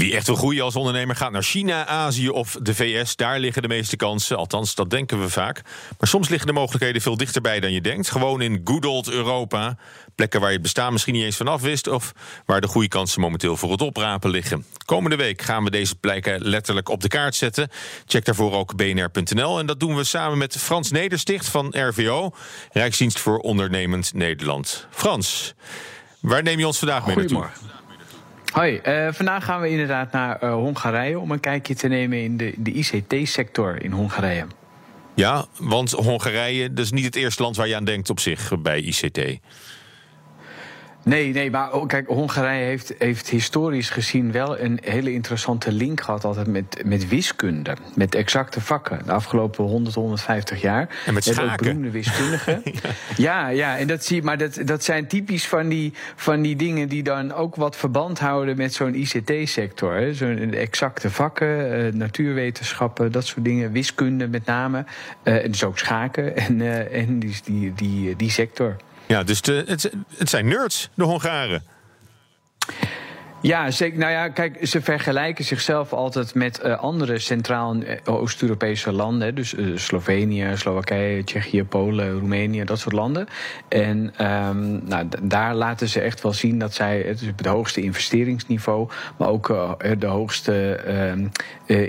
Wie echt wil groeien als ondernemer gaat naar China, Azië of de VS. Daar liggen de meeste kansen. Althans, dat denken we vaak. Maar soms liggen de mogelijkheden veel dichterbij dan je denkt. Gewoon in good old Europa. Plekken waar je het bestaan misschien niet eens vanaf wist. Of waar de groeikansen momenteel voor het oprapen liggen. Komende week gaan we deze plekken letterlijk op de kaart zetten. Check daarvoor ook bnr.nl. En dat doen we samen met Frans Nedersticht van RVO. Rijksdienst voor Ondernemend Nederland. Frans, waar neem je ons vandaag mee naartoe? Hoi, uh, vandaag gaan we inderdaad naar uh, Hongarije om een kijkje te nemen in de, de ICT-sector in Hongarije. Ja, want Hongarije is niet het eerste land waar je aan denkt op zich bij ICT. Nee, nee, maar oh, kijk, Hongarije heeft, heeft historisch gezien wel een hele interessante link gehad altijd met, met wiskunde. Met exacte vakken. De afgelopen 100, 150 jaar. En met schaken. Ook beroemde wiskundigen. ja. ja, ja, en dat zie je, maar dat, dat zijn typisch van die, van die dingen die dan ook wat verband houden met zo'n ICT-sector. Zo'n exacte vakken, uh, natuurwetenschappen, dat soort dingen. Wiskunde met name. Uh, dus ook schaken en, uh, en die, die, die, die sector. Ja, dus de, het, het zijn nerds, de Hongaren. Ja, zeker. Nou ja, kijk, ze vergelijken zichzelf altijd met uh, andere Centraal- en Oost-Europese landen. Dus uh, Slovenië, Slowakije, Tsjechië, Polen, Roemenië, dat soort landen. En um, nou, daar laten ze echt wel zien dat zij het, het hoogste investeringsniveau, maar ook de hoogste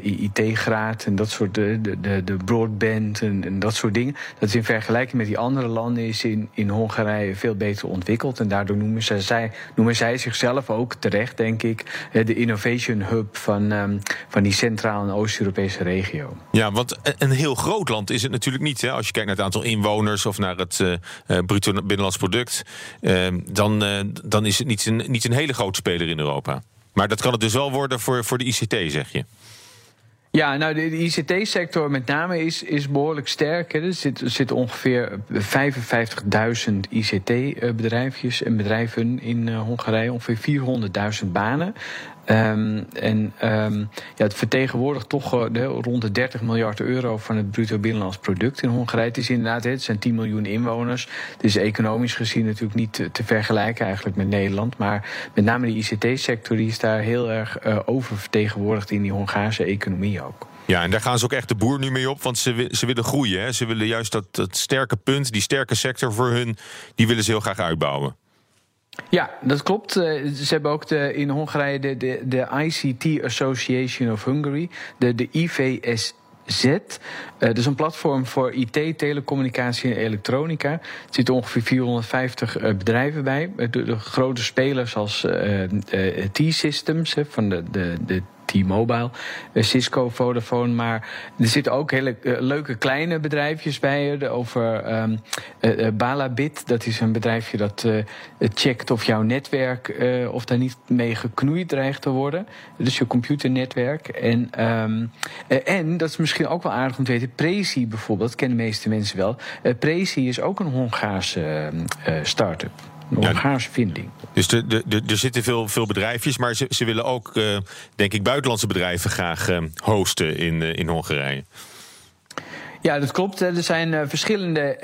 IT-graad en dat soort, de, de, de broadband en, en, dat soort dingen. Dat is in vergelijking met die andere landen is in, in Hongarije veel beter ontwikkeld. En daardoor noemen, ze, zij, noemen zij zichzelf ook terecht denk ik, de innovation hub van, um, van die Centraal- en Oost-Europese regio. Ja, want een heel groot land is het natuurlijk niet. Hè? Als je kijkt naar het aantal inwoners of naar het uh, bruto binnenlands product, uh, dan, dan is het niet een, niet een hele grote speler in Europa. Maar dat kan het dus wel worden voor, voor de ICT, zeg je. Ja, nou, de, ICT-sector met name is, is behoorlijk sterk. Er zitten zit ongeveer 55.000 ICT-bedrijfjes en bedrijven in uh, Hongarije, ongeveer 400.000 banen. Um, en um, ja, het vertegenwoordigt toch uh, de, rond de 30 miljard euro van het bruto binnenlands product in Hongarije. Het is inderdaad, het zijn 10 miljoen inwoners. Het is economisch gezien natuurlijk niet te, vergelijken eigenlijk met Nederland. Maar met name de ICT-sector is daar heel erg uh, oververtegenwoordigd in die Hongaarse economie ook. Ja, en daar gaan ze ook echt de boer nu mee op, want ze, ze willen groeien. Hè? Ze willen juist dat, dat sterke punt, die sterke sector voor hun, die willen ze heel graag uitbouwen. Ja, dat klopt. Ze hebben ook de, in Hongarije de, de, de ICT Association of Hungary, de, de IVS. Z. Uh, dat is een platform voor IT, telecommunicatie en elektronica. Er zitten ongeveer 450 uh, bedrijven bij. De, de, grote spelers als uh, T-Systems van de, de, de T-Mobile, Cisco, Vodafone. Maar er zitten ook hele uh, leuke kleine bedrijfjes bij. Over um, uh, Balabit, dat is een bedrijfje dat checkt of jouw netwerk, of daar niet mee geknoeid dreigt te worden. Dus je computernetwerk. En, um, en dat is misschien ook wel aardig om te weten, Prezi bijvoorbeeld, dat kennen de meeste mensen wel. Prezi is ook een Hongaarse start-up. Een Hongaarse ja, vinding. Dus de, de, de, er zitten veel, veel bedrijfjes, maar ze, ze willen ook, uh, denk ik, buitenlandse bedrijven graag uh, hosten in, uh, in Hongarije. Ja, dat klopt. Er zijn uh, verschillende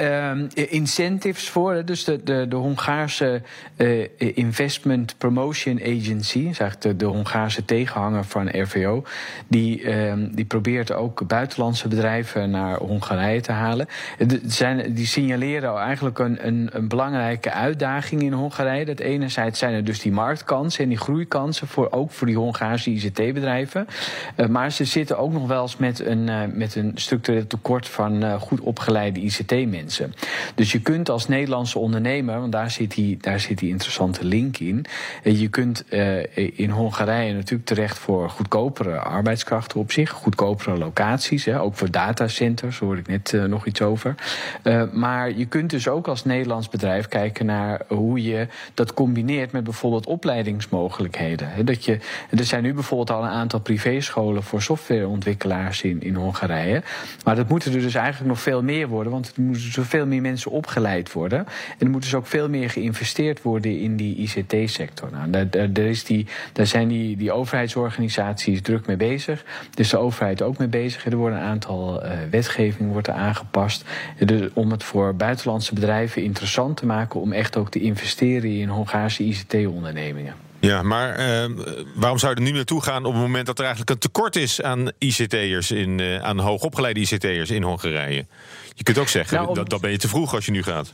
uh, incentives voor. Dus de, de, de Hongaarse uh, Investment Promotion Agency, eigenlijk de, de Hongaarse tegenhanger van RVO, die, ehm, die probeert ook buitenlandse bedrijven naar Hongarije te halen. De, zijn, die signaleren eigenlijk een, een, een, belangrijke uitdaging in Hongarije. Dat enerzijds zijn er dus die marktkansen en die groeikansen, voor, ook voor die Hongaarse ICT-bedrijven. maar ze zitten ook nog wel eens met een, met een structureel tekort van uh, goed opgeleide ICT-mensen. Dus je kunt als Nederlandse ondernemer, want daar zit die, daar zit die interessante link in. Uh, je kunt uh, in Hongarije natuurlijk terecht voor goedkopere arbeidskrachten op zich, goedkopere locaties, hè, ook voor datacenters, hoorde ik net nog iets over. maar je kunt dus ook als Nederlands bedrijf kijken naar hoe je dat combineert met bijvoorbeeld opleidingsmogelijkheden. Dat je, er zijn nu bijvoorbeeld al een aantal privéscholen voor softwareontwikkelaars in, in Hongarije. Maar dat moeten er dus eigenlijk nog veel meer worden, want er moeten zoveel meer mensen opgeleid worden. En er moet dus ook veel meer geïnvesteerd worden in die ICT-sector. Nou, daar, is die, daar zijn die, die overheidsorganisaties druk mee bezig. Dus de overheid ook mee bezig. Er worden een aantal uh, wetgevingen wordt aangepast. Dus om het voor buitenlandse bedrijven interessant te maken om echt ook te investeren in Hongaarse ICT-ondernemingen. Ja, maar uh, waarom zou je er nu naartoe gaan op het moment dat er eigenlijk een tekort is aan ICT'ers in, uh, aan hoogopgeleide ICT'ers in Hongarije? Je kunt ook zeggen, nou, dat, dat ben je te vroeg als je nu gaat.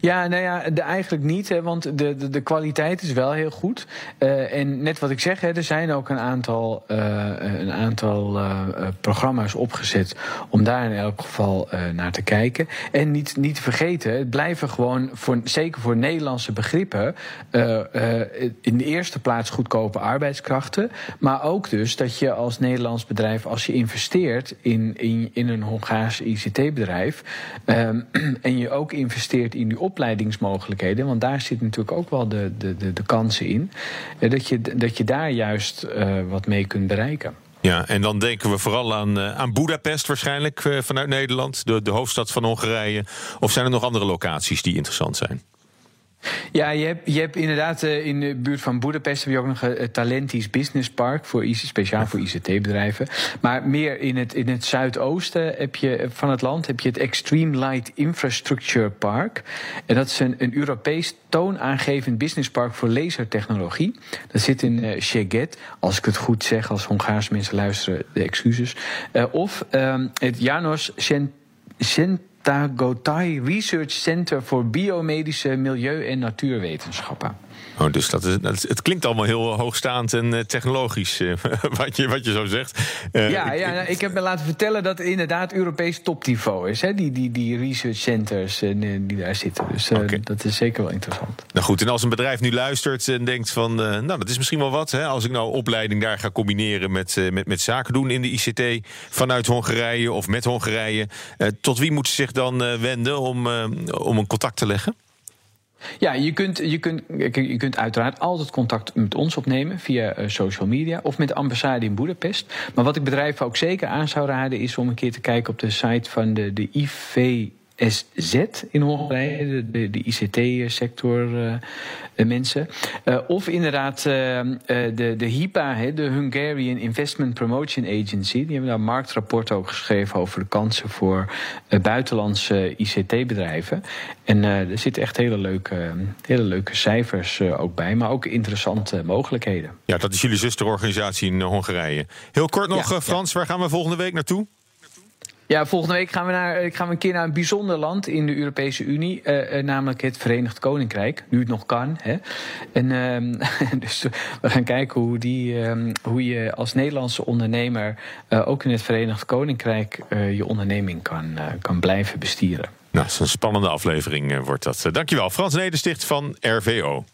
Ja, nou ja, de, eigenlijk niet, hè, want de, de, de, kwaliteit is wel heel goed. Uh, en net wat ik zeg, hè, er zijn ook een aantal, uh, een aantal uh, programma's opgezet om daar in elk geval naar te kijken. En niet, niet te vergeten, het blijven gewoon, voor, zeker voor Nederlandse begrippen, in de eerste plaats goedkope arbeidskrachten. Maar ook dus dat je als Nederlands bedrijf, als je investeert in, in, in een Hongaars ICT-bedrijf, ehm, en je ook investeert in die opleidingsmogelijkheden. Want daar zit natuurlijk ook wel de, de, de, de kansen in. Eh, dat je, dat je daar juist uh, wat mee kunt bereiken. Ja, en dan denken we vooral aan, uh, aan Budapest waarschijnlijk vanuit Nederland, de, de hoofdstad van Hongarije. Of zijn er nog andere locaties die interessant zijn? Ja, je hebt, je hebt inderdaad uh, in de buurt van Budapest heb je ook nog een Talentis Business Park, voor speciaal voor ICT-bedrijven. Maar meer in het, in het zuidoosten heb je, van het land heb je het Extreme Light Infrastructure Park. En dat is een, een Europees toonaangevend businesspark voor lasertechnologie. Dat zit in Szeged, als ik het goed zeg, als Hongaarse mensen luisteren, de excuses. Of um, het Janos Cent Tagotai Research Center voor Biomedische Milieu- en Natuurwetenschappen. Oh, dus dat is, dat het klinkt allemaal heel hoogstaand en uh, technologisch, uh, wat, je, wat je zo zegt. Uh, ja, ja nou, ik heb me laten vertellen dat het inderdaad Europees topniveau is. Hè, die, die, die research centers die daar zitten. Dus okay. dat is zeker wel interessant. Nou goed, en als een bedrijf nu luistert en denkt van... nou, dat is misschien wel wat, hè, als ik nou opleiding daar ga combineren... met, met, met zaken doen in de ICT vanuit Hongarije of met Hongarije... tot wie moet ze zich dan wenden om, om een contact te leggen? Ja, je kunt, je, kunt, je kunt uiteraard altijd contact met ons opnemen via uh, social media of met de ambassade in Boedapest. Maar wat ik bedrijven ook zeker aan zou raden is om een keer te kijken op de site van de, de IV SZ in Hongarije, de, de ICT-sector uh, mensen. Uh, of inderdaad uh, de, de HIPA, de Hungarian Investment Promotion Agency. Die hebben daar een marktrapport ook geschreven over de kansen voor buitenlandse ICT-bedrijven. En er zitten echt hele leuke, hele leuke cijfers ook bij, maar ook interessante mogelijkheden. Ja, dat is jullie zusterorganisatie in Hongarije. Heel kort nog, ja, Frans, ja. waar gaan we volgende week naartoe? Ja, volgende week gaan we, naar, gaan we een keer naar een bijzonder land in de Europese Unie, uh, namelijk het Verenigd Koninkrijk. Nu het nog kan. Hè. En, uh, dus we gaan kijken hoe, die, uh, hoe je als Nederlandse ondernemer ook in het Verenigd Koninkrijk je onderneming kan, kan blijven bestieren. Nou, dat is een spannende aflevering wordt dat. Dankjewel, Frans Nedersticht van RVO.